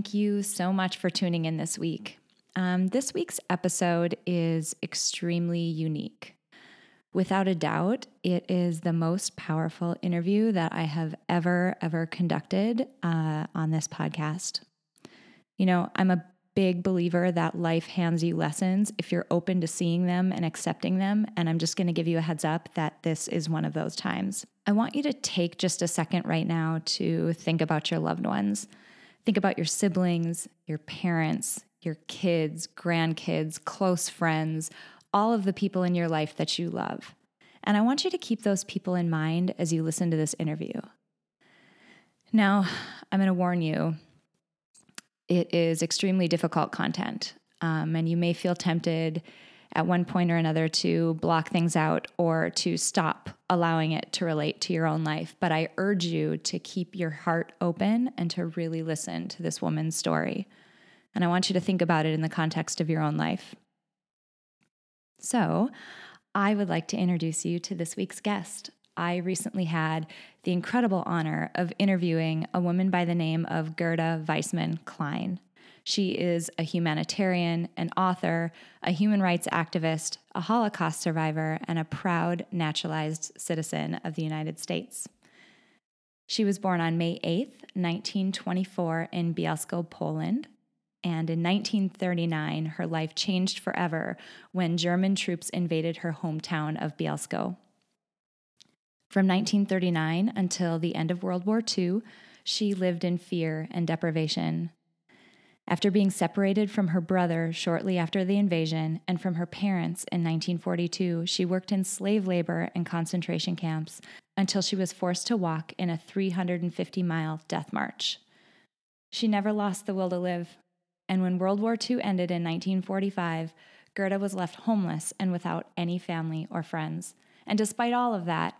Thank you so much for tuning in this week. Um, this week's episode is extremely unique. Without a doubt, it is the most powerful interview that I have ever, ever conducted uh, on this podcast. You know, I'm a big believer that life hands you lessons if you're open to seeing them and accepting them. And I'm just going to give you a heads up that this is one of those times. I want you to take just a second right now to think about your loved ones. Think about your siblings, your parents, your kids, grandkids, close friends, all of the people in your life that you love. And I want you to keep those people in mind as you listen to this interview. Now, I'm going to warn you it is extremely difficult content. Um, and you may feel tempted at one point or another to block things out or to stop allowing it to relate to your own life. But I urge you to keep your heart open and to really listen to this woman's story. And I want you to think about it in the context of your own life. So, I would like to introduce you to this week's guest. I recently had the incredible honor of interviewing a woman by the name of Gerda Weissmann Klein. She is a humanitarian, an author, a human rights activist, a Holocaust survivor, and a proud naturalized citizen of the United States. She was born on May 8, 1924, in Bielsko, Poland. And in 1939, her life changed forever when German troops invaded her hometown of Bielsko. From 1939 until the end of World War II, she lived in fear and deprivation. After being separated from her brother shortly after the invasion and from her parents in 1942, she worked in slave labor and concentration camps until she was forced to walk in a 350 mile death march. She never lost the will to live, and when World War II ended in 1945, Gerda was left homeless and without any family or friends. And despite all of that,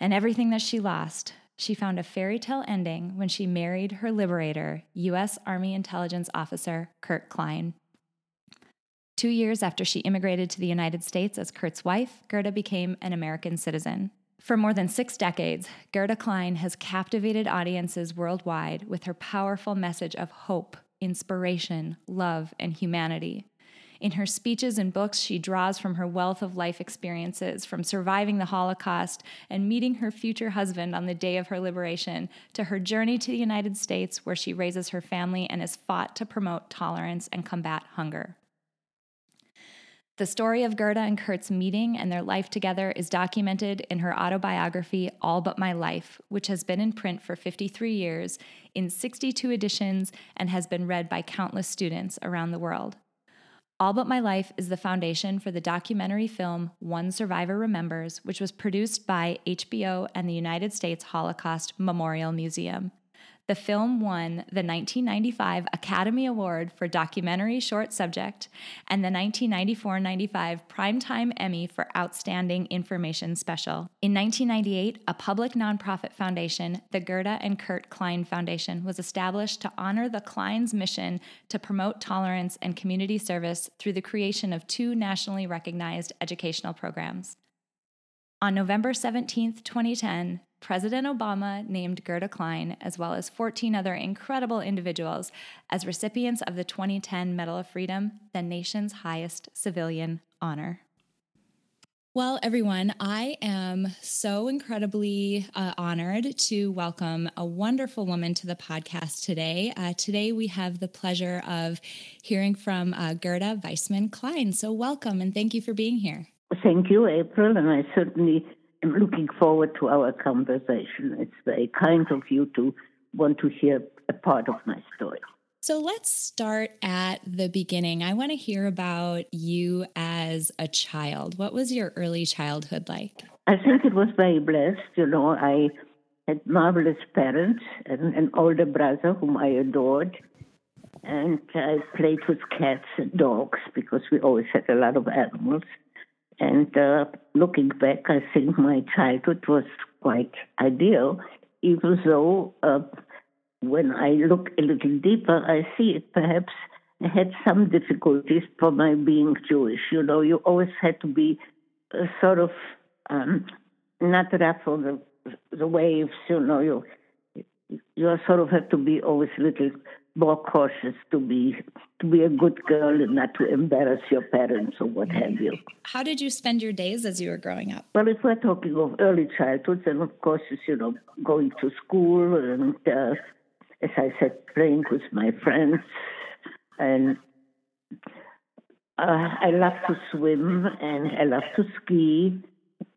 and everything that she lost, she found a fairy tale ending when she married her liberator, U.S. Army intelligence officer Kurt Klein. Two years after she immigrated to the United States as Kurt's wife, Gerda became an American citizen. For more than six decades, Gerda Klein has captivated audiences worldwide with her powerful message of hope, inspiration, love, and humanity. In her speeches and books, she draws from her wealth of life experiences, from surviving the Holocaust and meeting her future husband on the day of her liberation, to her journey to the United States, where she raises her family and has fought to promote tolerance and combat hunger. The story of Gerda and Kurt's meeting and their life together is documented in her autobiography, All But My Life, which has been in print for 53 years in 62 editions and has been read by countless students around the world. All But My Life is the foundation for the documentary film One Survivor Remembers, which was produced by HBO and the United States Holocaust Memorial Museum. The film won the 1995 Academy Award for Documentary Short Subject and the 1994 95 Primetime Emmy for Outstanding Information Special. In 1998, a public nonprofit foundation, the Gerda and Kurt Klein Foundation, was established to honor the Klein's mission to promote tolerance and community service through the creation of two nationally recognized educational programs. On November 17, 2010, President Obama named Gerda Klein, as well as 14 other incredible individuals, as recipients of the 2010 Medal of Freedom, the nation's highest civilian honor. Well, everyone, I am so incredibly uh, honored to welcome a wonderful woman to the podcast today. Uh, today, we have the pleasure of hearing from uh, Gerda Weissmann Klein. So, welcome and thank you for being here. Thank you, April, and I certainly am looking forward to our conversation. It's very kind of you to want to hear a part of my story. So let's start at the beginning. I want to hear about you as a child. What was your early childhood like? I think it was very blessed. You know, I had marvelous parents and an older brother whom I adored. And I played with cats and dogs because we always had a lot of animals. And uh, looking back, I think my childhood was quite ideal, even though uh, when I look a little deeper, I see it perhaps had some difficulties for my being Jewish. You know, you always had to be uh, sort of um, not ruffle the the waves. You know, you you sort of have to be always a little more cautious to be to be a good girl and not to embarrass your parents or what have you. How did you spend your days as you were growing up? Well, if we're talking of early childhood, then of course it's you know going to school and uh, as I said, playing with my friends and. Uh, I love to swim and I love to ski.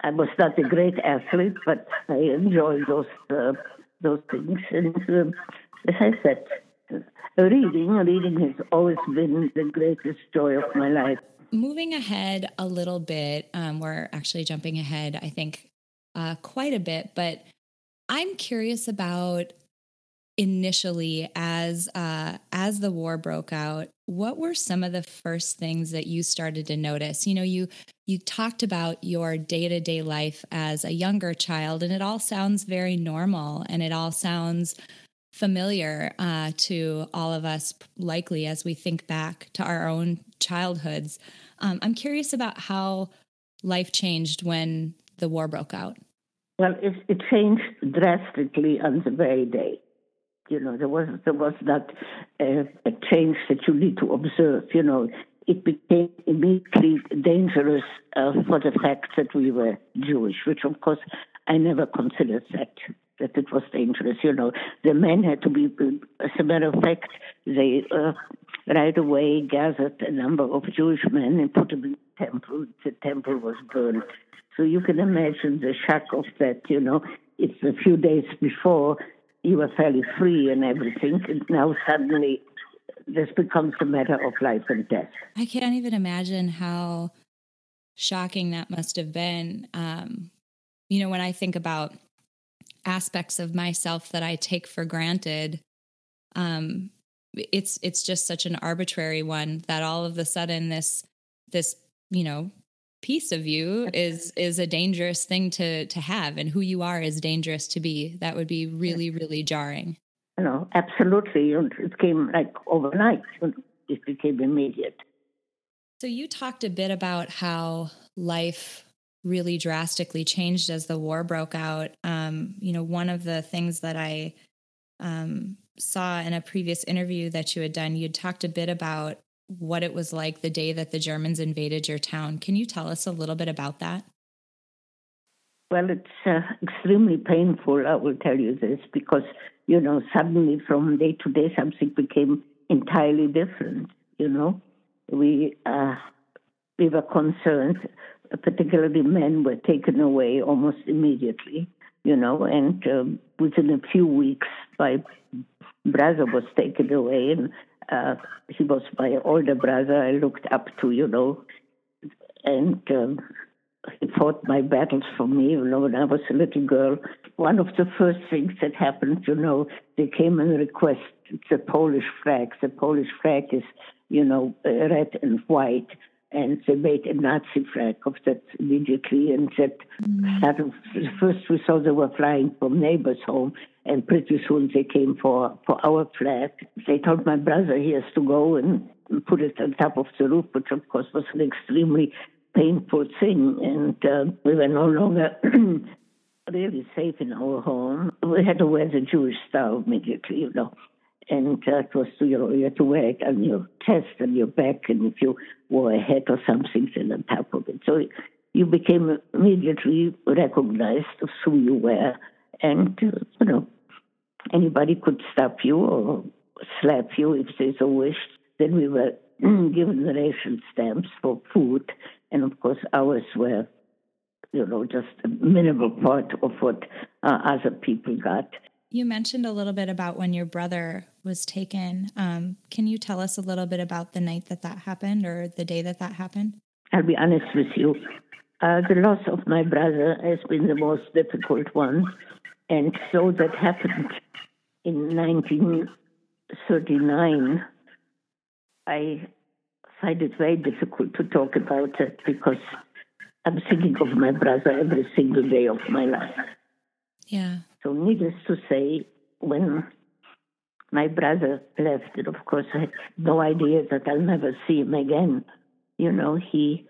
I was not a great athlete, but I enjoy those uh, those things. And uh, as I said, reading, reading has always been the greatest joy of my life. Moving ahead a little bit, um, we're actually jumping ahead, I think, uh, quite a bit, but I'm curious about initially as uh, as the war broke out what were some of the first things that you started to notice you know you you talked about your day-to-day life as a younger child and it all sounds very normal and it all sounds familiar uh, to all of us, likely as we think back to our own childhoods. Um, I'm curious about how life changed when the war broke out. Well, it, it changed drastically on the very day. You know, there was there was not a, a change that you need to observe. You know, it became immediately dangerous uh, for the fact that we were Jewish, which of course I never considered that that it was dangerous. You know, the men had to be, as a matter of fact, they uh, right away gathered a number of Jewish men and put them in the temple. The temple was burned. So you can imagine the shock of that, you know. It's a few days before you were fairly free and everything, and now suddenly this becomes a matter of life and death. I can't even imagine how shocking that must have been. Um, you know, when I think about aspects of myself that I take for granted, um, it's it's just such an arbitrary one that all of a sudden this this you know piece of you is is a dangerous thing to to have and who you are is dangerous to be. That would be really really jarring. You know absolutely it came like overnight it became immediate. So you talked a bit about how life really drastically changed as the war broke out. Um, you know, one of the things that I um, saw in a previous interview that you had done, you'd talked a bit about what it was like the day that the Germans invaded your town. Can you tell us a little bit about that? Well, it's uh, extremely painful, I will tell you this, because, you know, suddenly from day to day something became entirely different, you know. We, uh, we were concerned particularly men, were taken away almost immediately, you know, and uh, within a few weeks, my brother was taken away, and uh, he was my older brother. I looked up to, you know, and um, he fought my battles for me, you know, when I was a little girl. One of the first things that happened, you know, they came and requested the Polish flag. The Polish flag is, you know, red and white and they made a Nazi flag of that immediately. And that mm. first we saw they were flying from neighbors' home, and pretty soon they came for, for our flag. They told my brother he has to go and put it on top of the roof, which of course was an extremely painful thing. And uh, we were no longer really safe in our home. We had to wear the Jewish star immediately, you know and it was you know you had to wear it on your chest and your back, and if you wore a hat or something, then on top of it. So you became immediately recognized of who you were, and uh, you know anybody could stop you or slap you if they so wished. Then we were given the ration stamps for food, and of course ours were, you know, just a minimal part of what uh, other people got. You mentioned a little bit about when your brother was taken. Um, can you tell us a little bit about the night that that happened or the day that that happened? I'll be honest with you. Uh, the loss of my brother has been the most difficult one. And so that happened in 1939. I find it very difficult to talk about it because I'm thinking of my brother every single day of my life. Yeah. So, needless to say, when my brother left, and of course, I had no idea that I'll never see him again. You know, he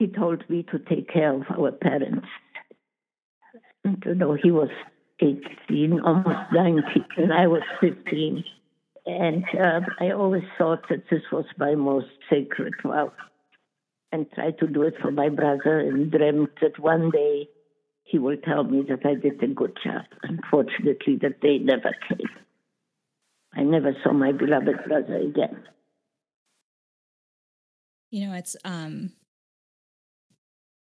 he told me to take care of our parents. And, you know, he was 18, almost 19, and I was 15. And uh, I always thought that this was my most sacred vow and tried to do it for my brother and dreamt that one day he will tell me that I did a good job. Unfortunately, that day never came. I never saw my beloved brother again. You know, it's um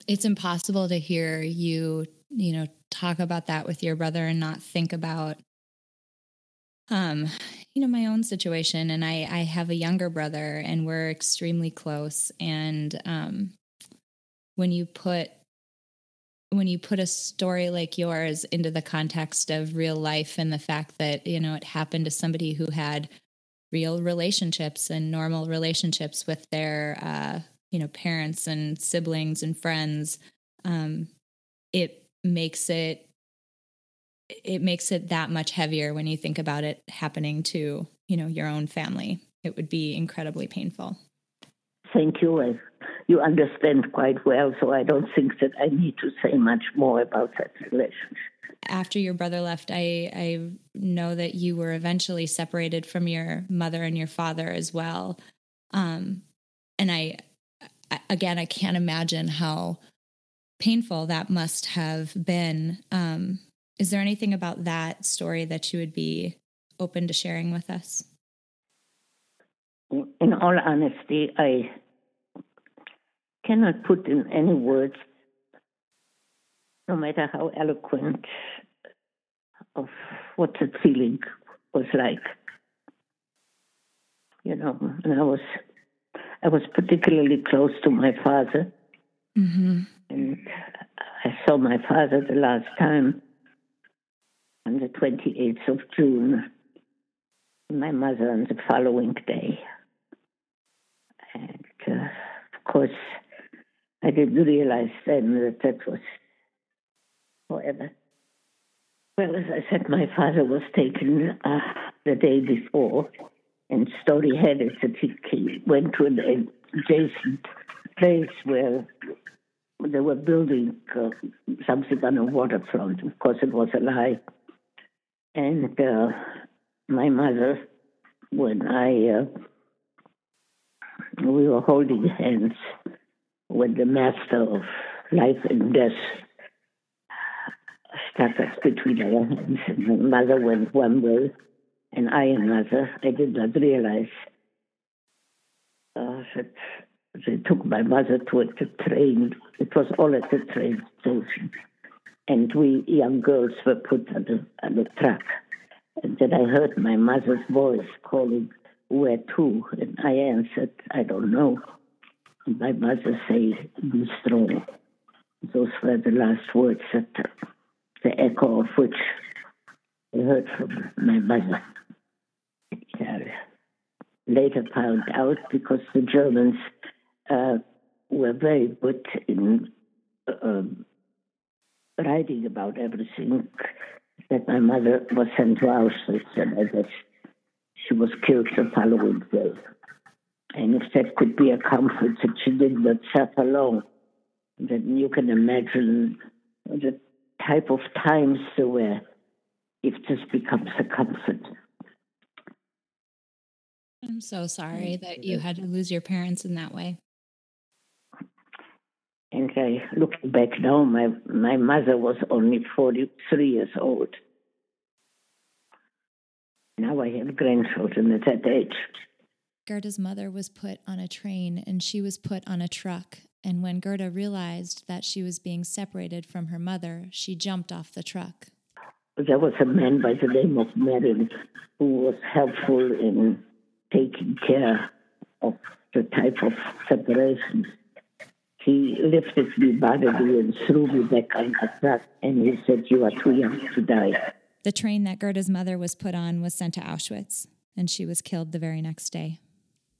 it's impossible to hear you, you know, talk about that with your brother and not think about um you know my own situation and i i have a younger brother and we're extremely close and um when you put when you put a story like yours into the context of real life and the fact that you know it happened to somebody who had real relationships and normal relationships with their uh, you know parents and siblings and friends um, it makes it it makes it that much heavier when you think about it happening to you know your own family. It would be incredibly painful. Thank you you understand quite well so i don't think that i need to say much more about that relationship. After your brother left i i know that you were eventually separated from your mother and your father as well. Um and i again i can't imagine how painful that must have been. Um is there anything about that story that you would be open to sharing with us? In all honesty, I cannot put in any words, no matter how eloquent, of what that feeling was like. You know, and I was, I was particularly close to my father, mm-hmm. and I saw my father the last time on the 28th of June, my mother on the following day. And uh, of course, I didn't realize then that that was forever. Well, as I said, my father was taken uh, the day before, and story had it that he, went to an adjacent place where they were building uh, something on a waterfront. Of course, it was a lie. And uh, my mother, when I uh, we were holding hands when the master of life and death stuck us between our hands, and my mother went one way, and I another. I did not realize uh, that they took my mother to a train. It was all at the train station and we young girls were put on the, on the truck. And then I heard my mother's voice calling, Where to? And I answered, I don't know. My mother said, Be strong. Those were the last words that the echo of which I heard from my mother. Later found out because the Germans uh, were very good in um, writing about everything that my mother was sent to Auschwitz and that she was killed the following day. And if that could be a comfort that she did not suffer long, then you can imagine the type of times there were if this becomes a comfort. I'm so sorry that you had to lose your parents in that way. And I looking back now, my my mother was only forty three years old. Now I have grandchildren at that age. Gerda's mother was put on a train and she was put on a truck. And when Gerda realized that she was being separated from her mother, she jumped off the truck. There was a man by the name of Merin who was helpful in taking care of the type of separation he lifted me bodily and threw me back on the truck, and he said, You are too young to die. The train that Gerda's mother was put on was sent to Auschwitz, and she was killed the very next day.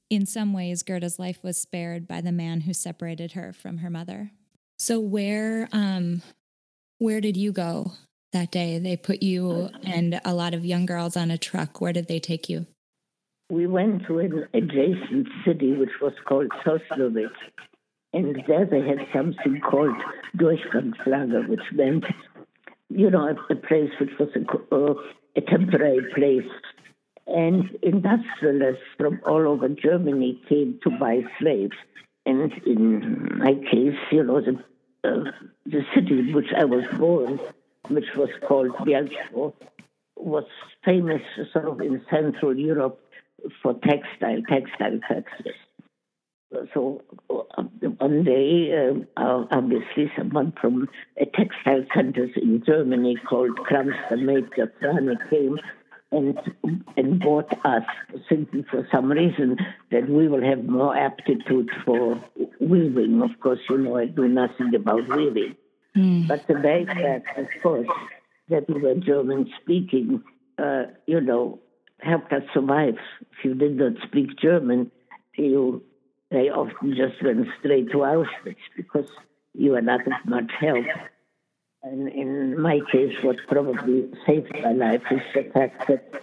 In some ways, Gerda's life was spared by the man who separated her from her mother. So, where, um, where did you go that day? They put you and a lot of young girls on a truck. Where did they take you? We went to an adjacent city, which was called Sosnowiec, and there they had something called Durchgangslager, which meant you know, a place which was a, uh, a temporary place. And industrialists from all over Germany came to buy slaves. And in my case, you know, the, uh, the city in which I was born, which was called Bielsko, was famous sort of in Central Europe for textile, textile factories. So uh, one day, uh, obviously, someone from a textile center in Germany called Kramsta-Frahne came and and bought us simply for some reason that we will have more aptitude for weaving. Of course, you know I do nothing about weaving, mm. but the very fact, of course, that we were German speaking, uh, you know, helped us survive. If you did not speak German, you they often just went straight to Auschwitz because you were not of much help. And in my case, what probably saved my life is the fact that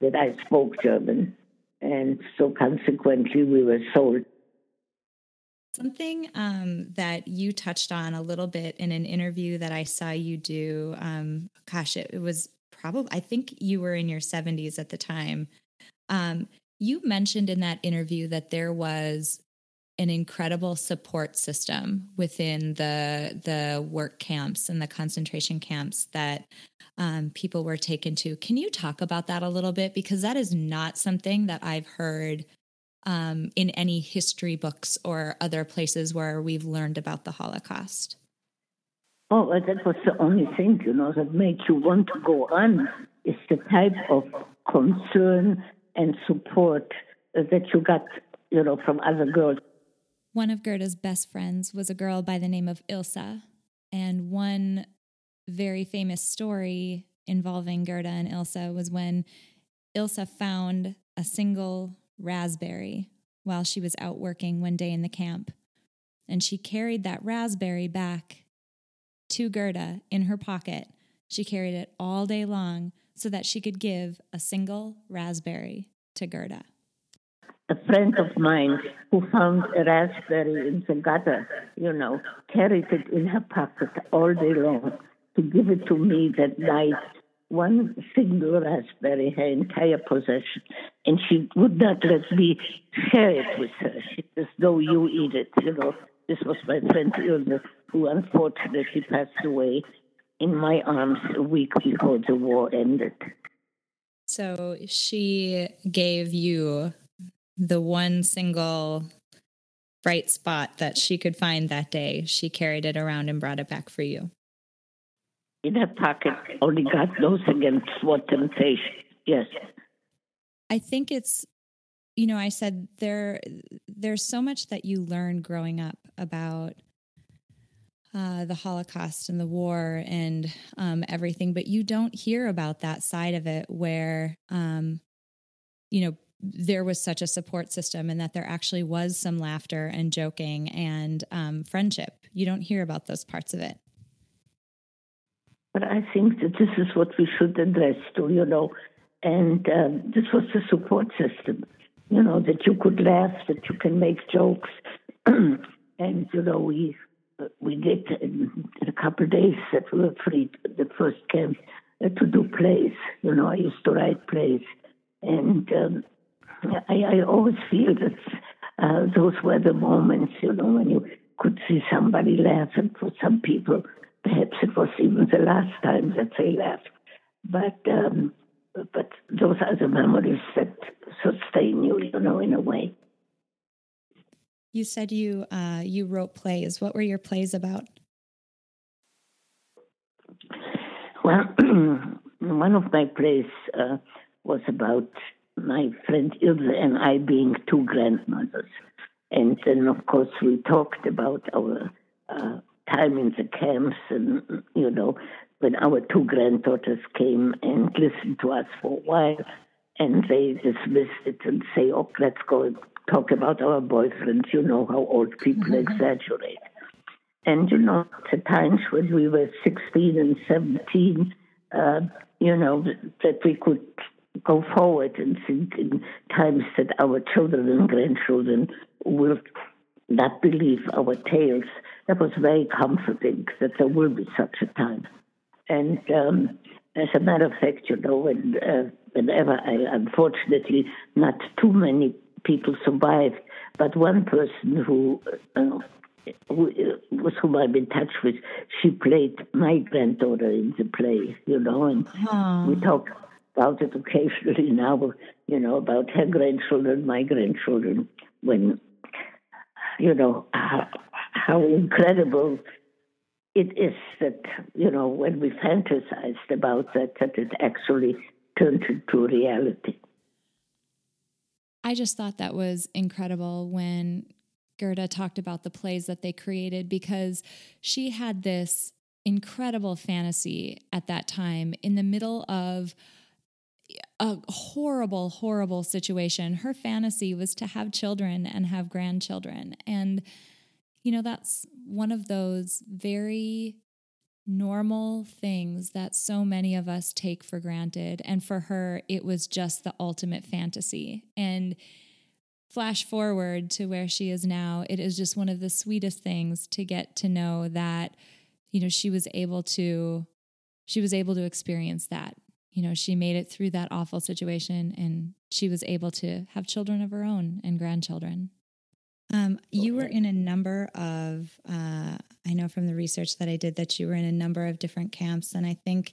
that I spoke German, and so consequently, we were sold. Something um, that you touched on a little bit in an interview that I saw you do. Um, gosh, it, it was probably I think you were in your seventies at the time. Um, you mentioned in that interview that there was an incredible support system within the the work camps and the concentration camps that um, people were taken to. Can you talk about that a little bit because that is not something that I've heard um, in any history books or other places where we've learned about the Holocaust. Oh, that was the only thing, you know, that made you want to go on is the type of concern and support that you got, you know, from other girls. One of Gerda's best friends was a girl by the name of Ilsa. And one very famous story involving Gerda and Ilsa was when Ilsa found a single raspberry while she was out working one day in the camp. And she carried that raspberry back to Gerda in her pocket. She carried it all day long so that she could give a single raspberry to Gerda a friend of mine who found a raspberry in the gutter, you know, carried it in her pocket all day long to give it to me that night. One single raspberry, her entire possession, and she would not let me share it with her. She as No, you eat it, you know. This was my friend Ilse, who unfortunately passed away in my arms a week before the war ended. So she gave you the one single bright spot that she could find that day, she carried it around and brought it back for you. In her pocket, only God knows against what temptation. Yes. I think it's, you know, I said there, there's so much that you learn growing up about uh, the Holocaust and the war and um, everything, but you don't hear about that side of it where, um, you know, there was such a support system and that there actually was some laughter and joking and um, friendship. You don't hear about those parts of it. But I think that this is what we should address too, you know. And um, this was the support system, you know, that you could laugh, that you can make jokes. and, you know, we we did in, in a couple of days that we were free, the first camp, uh, to do plays. You know, I used to write plays. And um, I, I always feel that uh, those were the moments, you know, when you could see somebody laugh, and for some people, perhaps it was even the last time that they laughed. But um, but those are the memories that sustain you, you know, in a way. You said you uh, you wrote plays. What were your plays about? Well, one of my plays uh, was about my friend Ilse and I being two grandmothers. And then, of course, we talked about our uh, time in the camps and, you know, when our two granddaughters came and listened to us for a while and they dismissed it and say, oh, let's go and talk about our boyfriends. You know how old people mm-hmm. exaggerate. And, you know, the times when we were 16 and 17, uh, you know, that we could go forward and think in times that our children and grandchildren will not believe our tales. That was very comforting that there will be such a time. And um, as a matter of fact, you know, when, uh, whenever I, unfortunately, not too many people survived, but one person who, uh, who uh, with whom I'm in touch with, she played my granddaughter in the play, you know, and oh. we talk about it occasionally now, you know, about her grandchildren, my grandchildren, when, you know, how, how incredible it is that, you know, when we fantasized about that, that it actually turned into reality. I just thought that was incredible when Gerda talked about the plays that they created because she had this incredible fantasy at that time in the middle of a horrible, horrible situation. Her fantasy was to have children and have grandchildren. And, you know, that's one of those very normal things that so many of us take for granted. And for her, it was just the ultimate fantasy. And flash forward to where she is now, it is just one of the sweetest things to get to know that, you know, she was able to. She was able to experience that you know, she made it through that awful situation and she was able to have children of her own and grandchildren. Um, you were in a number of, uh, I know from the research that I did that you were in a number of different camps. And I think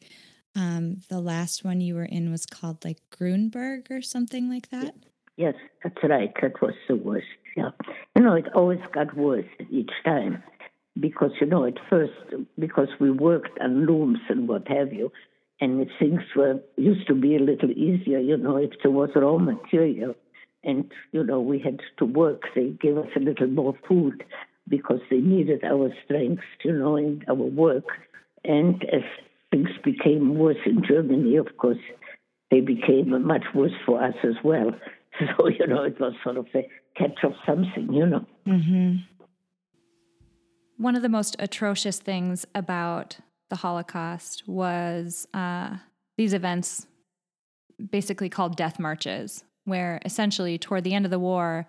um, the last one you were in was called like Grunberg or something like that. Yes, that's right. That was the worst. Yeah. You know, it always got worse each time because, you know, at first, because we worked on looms and what have you, and things were used to be a little easier, you know, if there was raw material and, you know, we had to work, they gave us a little more food because they needed our strength, you know, in our work. And as things became worse in Germany, of course, they became much worse for us as well. So, you know, it was sort of a catch of something, you know. Mm-hmm. One of the most atrocious things about the Holocaust was uh, these events, basically called death marches, where essentially toward the end of the war,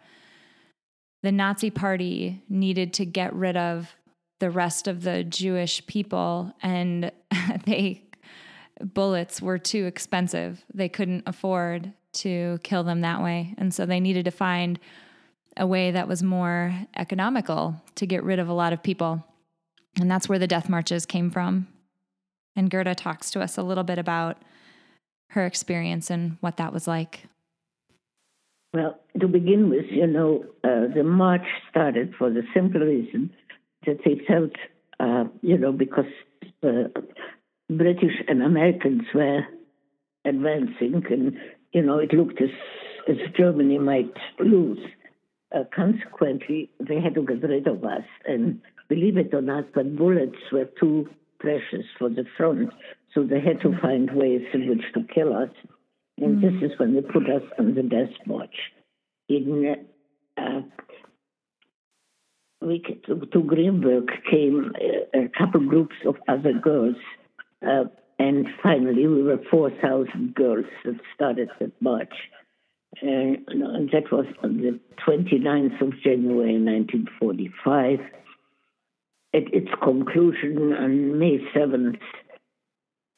the Nazi Party needed to get rid of the rest of the Jewish people, and they bullets were too expensive. They couldn't afford to kill them that way, and so they needed to find a way that was more economical to get rid of a lot of people. And that's where the death marches came from. And Gerda talks to us a little bit about her experience and what that was like. Well, to begin with, you know, uh, the march started for the simple reason that they felt, uh, you know, because the British and Americans were advancing, and you know, it looked as as Germany might lose. Uh, consequently, they had to get rid of us, and believe it or not, but bullets were too precious for the front, so they had to find ways in which to kill us. And mm this is when they put us on the death march. In uh, we to, to Grünberg came a, a, couple groups of other girls, uh, and finally we were 4,000 girls that started that march. and that was on the 29th of January 1945 at its conclusion on May 7th,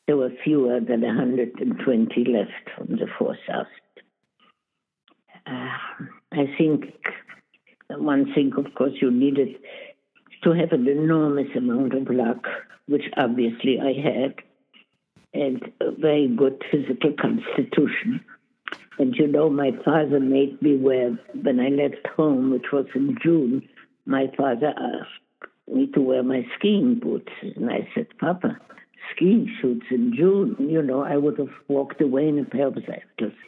there were fewer than 120 left from the 4,000. Uh, I think one thing, of course, you needed to have an enormous amount of luck, which obviously I had, and a very good physical constitution. And you know, my father made me wear, when I left home, which was in June, my father asked me to wear my skiing boots. And I said, Papa, skiing shoots in June, you know, I would have walked away in a pair of sandals.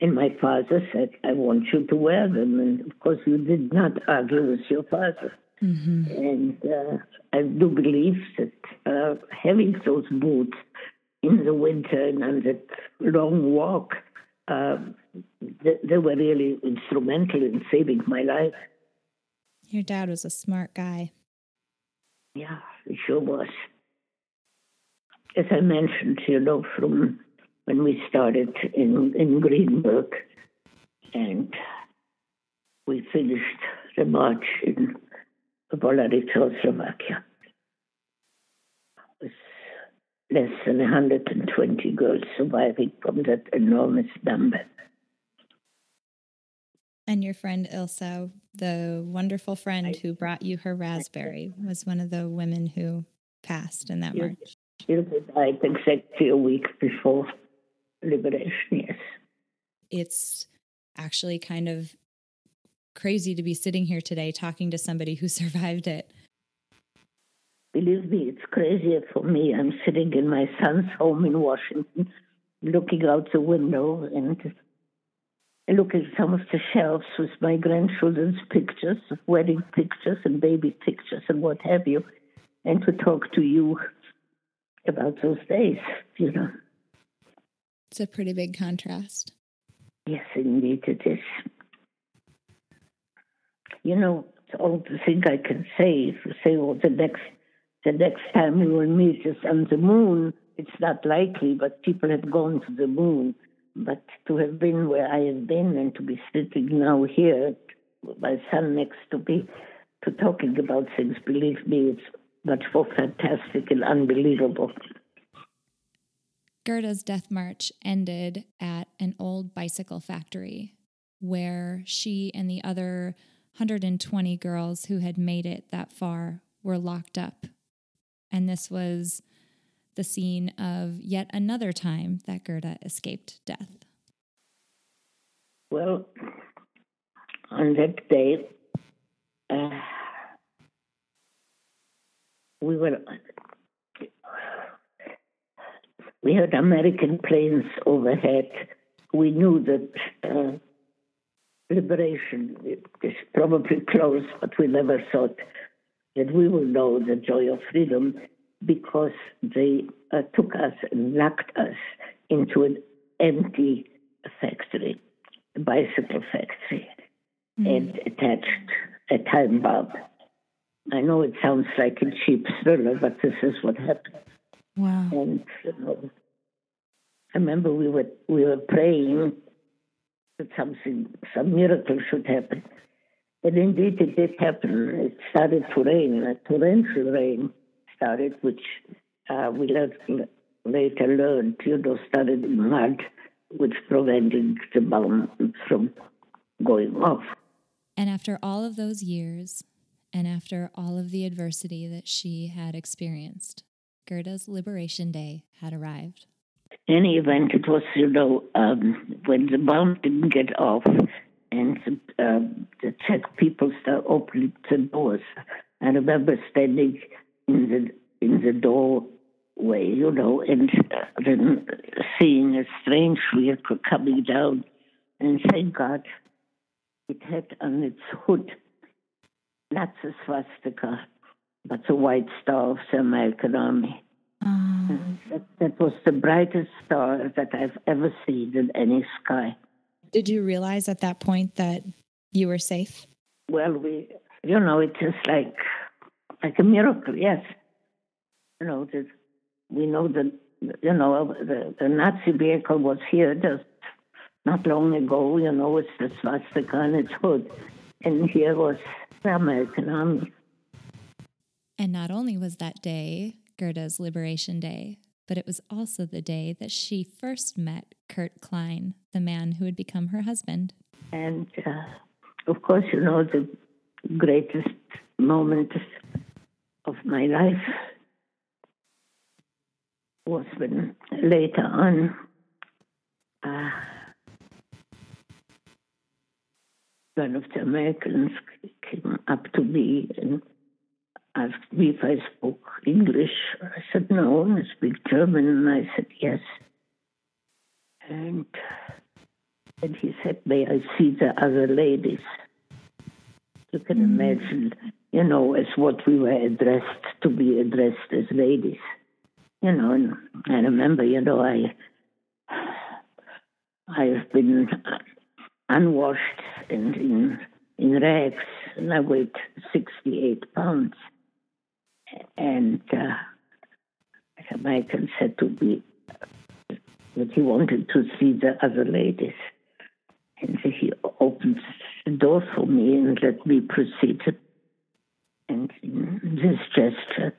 And my father said, I want you to wear them. And of course, you did not argue with your father. Mm-hmm. And uh, I do believe that uh, having those boots in the winter and on that long walk, uh, they, they were really instrumental in saving my life. Your dad was a smart guy. Yeah, it sure was. As I mentioned, you know, from when we started in, in Grünberg and we finished the march in Volary, Slovakia. It was less than 120 girls surviving from that enormous number. And your friend Ilsa, the wonderful friend who brought you her raspberry, was one of the women who passed in that march. Ilsa died exactly a week before liberation, yes. It's actually kind of crazy to be sitting here today talking to somebody who survived it. Believe me, it's crazier for me. I'm sitting in my son's home in Washington, looking out the window and looking at some of the shelves with my grandchildren's pictures, wedding pictures and baby pictures and what have you, and to talk to you about those days, you know. It's a pretty big contrast. Yes, indeed it is. You know, all the thing I can say. If you say, well, the next, the next time we will meet is on the moon, it's not likely, but people have gone to the moon. But to have been where I have been and to be sitting now here, my son next to me, to talking about things, believe me, it's much more fantastic and unbelievable. Gerda's death march ended at an old bicycle factory where she and the other 120 girls who had made it that far were locked up. And this was the scene of yet another time that Gerda escaped death. Well, on that day, uh, we were we had American planes overhead. We knew that uh, liberation is probably close, but we never thought that we would know the joy of freedom because they uh, took us and locked us into an empty factory, a bicycle factory, mm. and attached a time bomb. I know it sounds like a cheap thriller, but this is what happened. Wow. And you know, I remember we were we were praying that something, some miracle should happen. And indeed, it did happen. It started to rain. A torrential rain started, which uh, we later learned, you know, started in mud, which prevented the bomb from going off. And after all of those years, and after all of the adversity that she had experienced, Gerda's Liberation Day had arrived. In any event, it was, you know, um, when the bomb didn't get off and the, uh, the Czech people started opening the doors. I remember standing in the in the doorway, you know, and then seeing a strange vehicle coming down, and thank God, it had on its hood not the swastika, but the white star of the American Army. Um, that, that was the brightest star that I've ever seen in any sky. Did you realize at that point that you were safe? Well, we, you know, it is like like a miracle. Yes, you know, that we know that you know the, the Nazi vehicle was here just not long ago. You know, it's the swastika on its hood, and here was the American army. And not only was that day Gerda's Liberation Day, but it was also the day that she first met Kurt Klein, the man who would become her husband. And uh, of course, you know, the greatest moment of my life was when later on uh, one of the Americans came up to me and asked me if I spoke English. I said, no, I speak German. And I said, yes. And, and he said, may I see the other ladies? You can mm. imagine, you know, as what we were addressed to be addressed as ladies. You know, and I remember, you know, I I've been unwashed and in in rags, and I weighed 68 pounds and uh, Michael said to me that he wanted to see the other ladies. And he opened the door for me and let me proceed. And this gesture,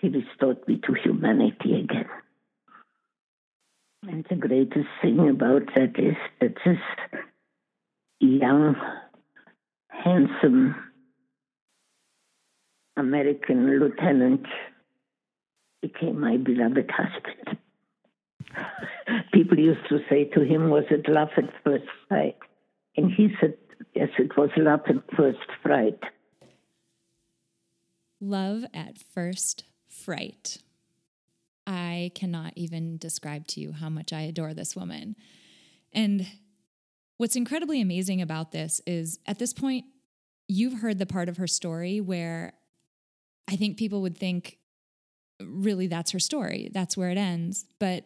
he restored me to humanity again. And the greatest thing about that is that this young, handsome American lieutenant became my beloved husband. People used to say to him, Was it love at first sight? And he said, Yes, it was love at first fright. Love at first fright. I cannot even describe to you how much I adore this woman. And what's incredibly amazing about this is at this point, you've heard the part of her story where I think people would think, really, that's her story. That's where it ends. But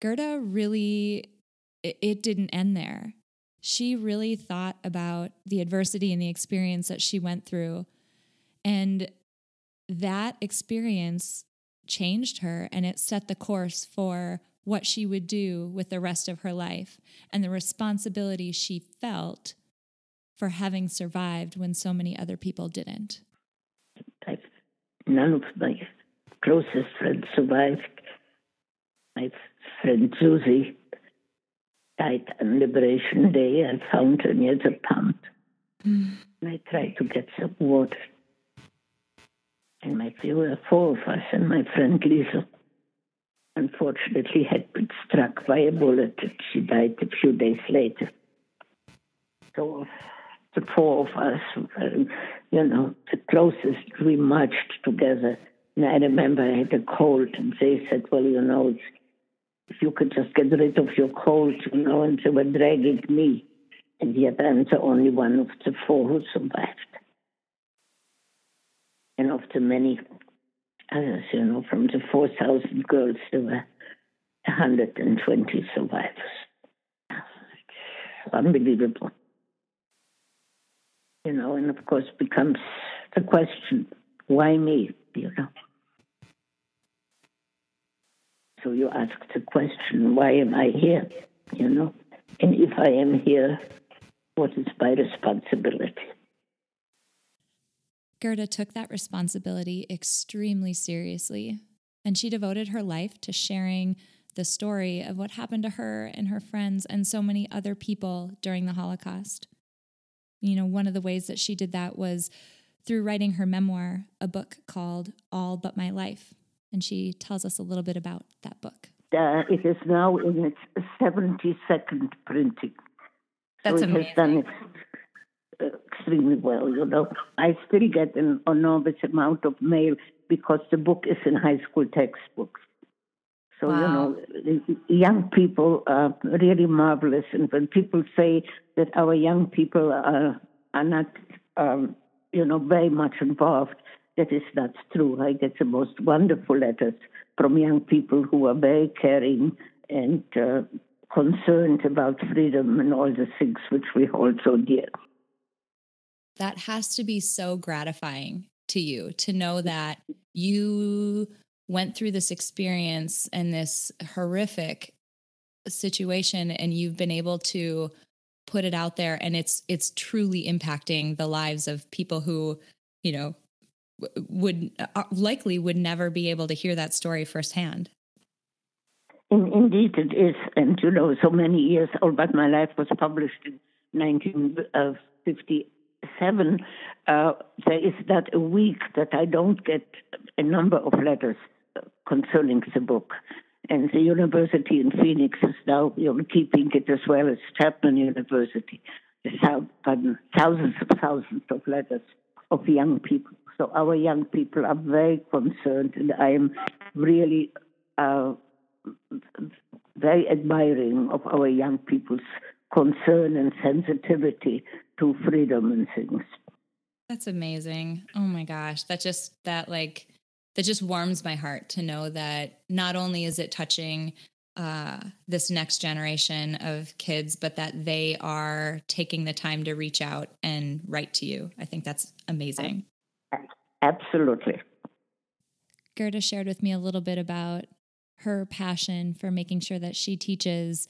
Gerda really, it, didn't end there. She really thought about the adversity and the experience that she went through. And that experience changed her and it set the course for what she would do with the rest of her life and the responsibility she felt for having survived when so many other people didn't. None of my closest friends survived. My friend Susie died on Liberation Day. I found her near the pump. Mm. I tried to get some water. And my there uh, were four of us, and my friend Lisa, unfortunately, had been struck by a bullet, and she died a few days later. So the four of us, um, you know, the closest, we marched together. And I remember I had a cold, and they said, "Well, you know, if you could just get rid of your cold, you know," and they were dragging me, and yet I'm the only one of the four who survived and the many others, you know, from the 4,000 girls, there were 120 survivors. unbelievable. You know, and of course becomes the question, why me, you know? So you ask the question, why am I here, you know? And if I am here, what is my responsibility? Gerda took that responsibility extremely seriously, and she devoted her life to sharing the story of what happened to her and her friends and so many other people during the Holocaust. You know, one of the ways that she did that was through writing her memoir, a book called All But My Life. And she tells us a little bit about that book. Uh, it is now in its 72nd printing. That's so it amazing. has done its extremely well. You know, I still get an enormous amount of mail because the book is in high school textbooks. So wow. you know, young people are really marvelous, and when people say that our young people are are not, um, you know, very much involved, that is not true. I get the most wonderful letters from young people who are very caring and uh, concerned about freedom and all the things which we hold so dear that has to be so gratifying to you to know that you went through this experience and this horrific situation and you've been able to put it out there and it's it's truly impacting the lives of people who you know would uh, likely would never be able to hear that story firsthand. In, indeed it is. And you know so many years All But My Life was published in 1950 seven, uh, there is not a week that I don't get a number of letters concerning the book. And the university in Phoenix is now you know, keeping it as well as Chapman University. Thousands of thousands of letters of young people. So our young people are very concerned, and I am really uh, very admiring of our young people's concern and sensitivity to freedom and things. That's amazing. Oh my gosh. That just, that like, that just warms my heart to know that not only is it touching uh, this next generation of kids, but that they are taking the time to reach out and write to you. I think that's amazing. Absolutely. Gerda shared with me a little bit about her passion for making sure that she teaches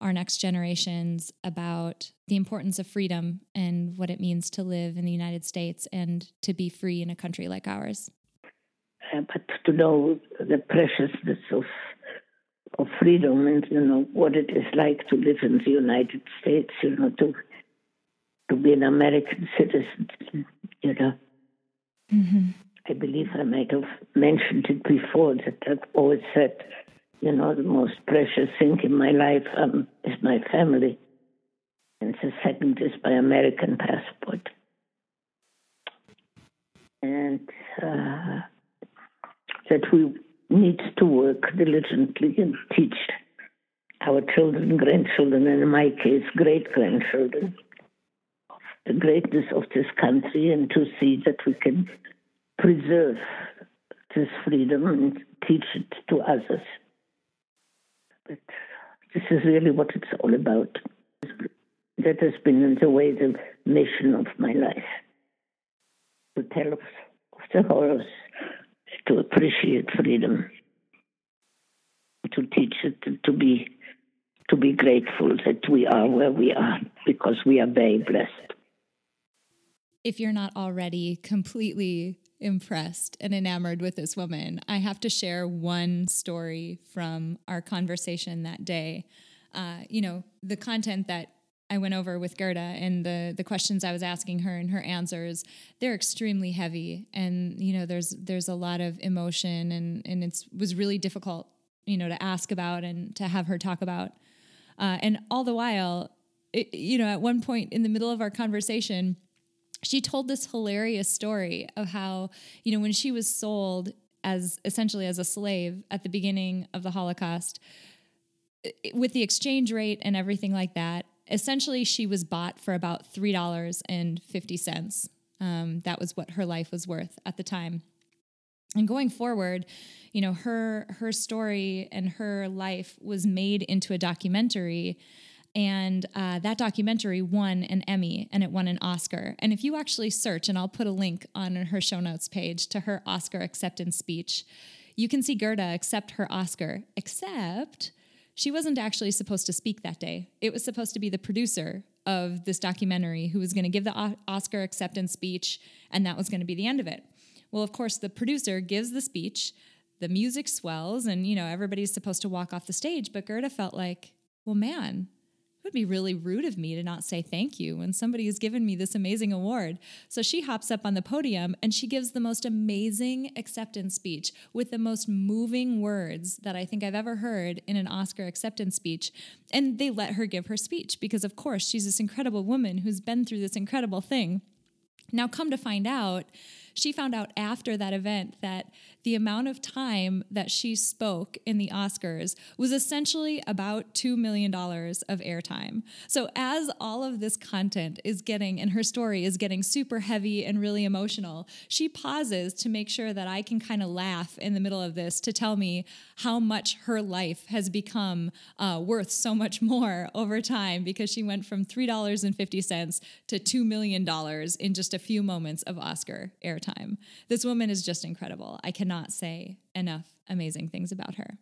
our next generations about the importance of freedom and what it means to live in the United States and to be free in a country like ours? uh, but to know the preciousness of of freedom and you know what it is like to live in the United States, you know, to to be an American citizen, you know. Mm-hmm. I believe I might have mentioned it before that I've always said, you know, the most precious thing in my life um, is my family, and the second is my American passport. And uh, that we need to work diligently and teach our children, grandchildren, and in my case, great grandchildren, the greatness of this country and to see that we can preserve this freedom and teach it to others. But this is really what it's all about. That has been, in the way, the mission of my life to tell of, of the horrors to appreciate freedom, to teach it to be to be grateful that we are where we are because we are very blessed. If you're not already completely impressed and enamored with this woman, I have to share one story from our conversation that day. Uh, you know, the content that I went over with Gerda and the the questions I was asking her and her answers, they're extremely heavy. And, you know, there's there's a lot of emotion and, and it was really difficult, you know, to ask about and to have her talk about. Uh, and all the while, it, you know, at one point in the middle of our conversation, she told this hilarious story of how, you know, when she was sold as essentially as a slave at the beginning of the Holocaust, with the exchange rate and everything like that, essentially she was bought for about $3.50. Um, that was what her life was worth at the time. And going forward, you know, her her story and her life was made into a documentary and uh, that documentary won an Emmy and it won an Oscar. And if you actually search, and I'll put a link on her show notes page to her Oscar acceptance speech, you can see Gerda accept her Oscar, except she wasn't actually supposed to speak that day. It was supposed to be the producer of this documentary who was going to give the Oscar acceptance speech, and that was going to be the end of it. Well, of course, the producer gives the speech, the music swells, and you know everybody's supposed to walk off the stage. But Gerda felt like, well, man, would be really rude of me to not say thank you when somebody has given me this amazing award. So she hops up on the podium and she gives the most amazing acceptance speech with the most moving words that I think I've ever heard in an Oscar acceptance speech. And they let her give her speech because, of course, she's this incredible woman who's been through this incredible thing. Now, come to find out, she found out after that event that the amount of time that she spoke in the Oscars was essentially about $2 million of airtime. So, as all of this content is getting, and her story is getting super heavy and really emotional, she pauses to make sure that I can kind of laugh in the middle of this to tell me how much her life has become uh, worth so much more over time because she went from $3.50 to $2 million in just a few moments of Oscar airtime. This woman is just incredible. I cannot cannot say enough amazing things about her.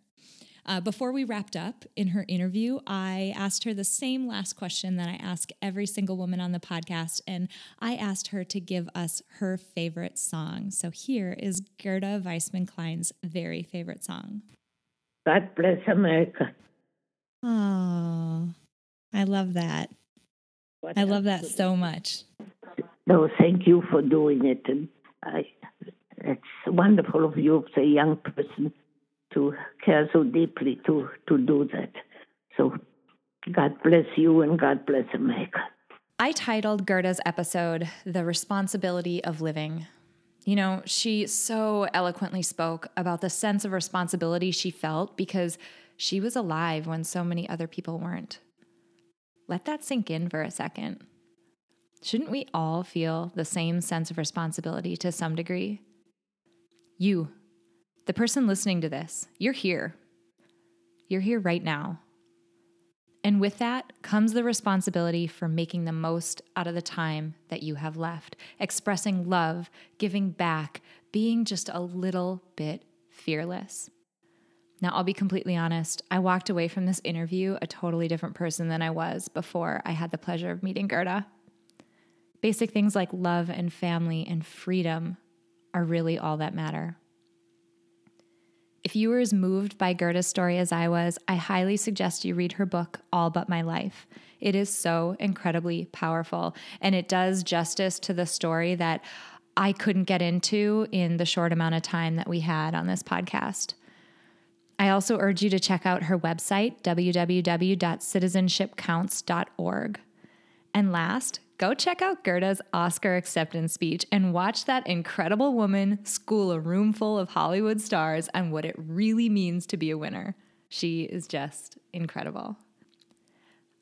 Uh, before we wrapped up in her interview, I asked her the same last question that I ask every single woman on the podcast, and I asked her to give us her favorite song. So here is Gerda Weissmann Klein's very favorite song. God bless America. Oh, I love that. What I love that so much. No, thank you for doing it. And I it's wonderful of you, as a young person, to care so deeply to, to do that. So God bless you and God bless America. I titled Gerda's episode, The Responsibility of Living. You know, she so eloquently spoke about the sense of responsibility she felt because she was alive when so many other people weren't. Let that sink in for a second. Shouldn't we all feel the same sense of responsibility to some degree? You, the person listening to this, you're here. You're here right now. And with that comes the responsibility for making the most out of the time that you have left, expressing love, giving back, being just a little bit fearless. Now, I'll be completely honest, I walked away from this interview a totally different person than I was before I had the pleasure of meeting Gerda. Basic things like love and family and freedom are really all that matter. If you were as moved by Gerda's story as I was, I highly suggest you read her book, All But My Life. It is so incredibly powerful, and it does justice to the story that I couldn't get into in the short amount of time that we had on this podcast. I also urge you to check out her website, www.citizenshipcounts.org. And last, go check out Gerda's Oscar acceptance speech and watch that incredible woman school a room full of Hollywood stars on what it really means to be a winner. She is just incredible.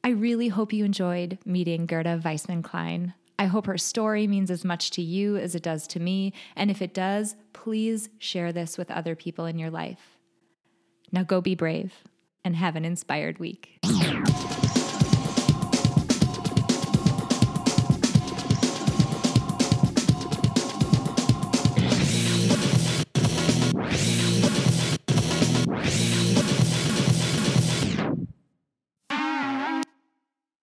I really hope you enjoyed meeting Gerda Weissmann Klein. I hope her story means as much to you as it does to me. And if it does, please share this with other people in your life. Now go be brave and have an inspired week.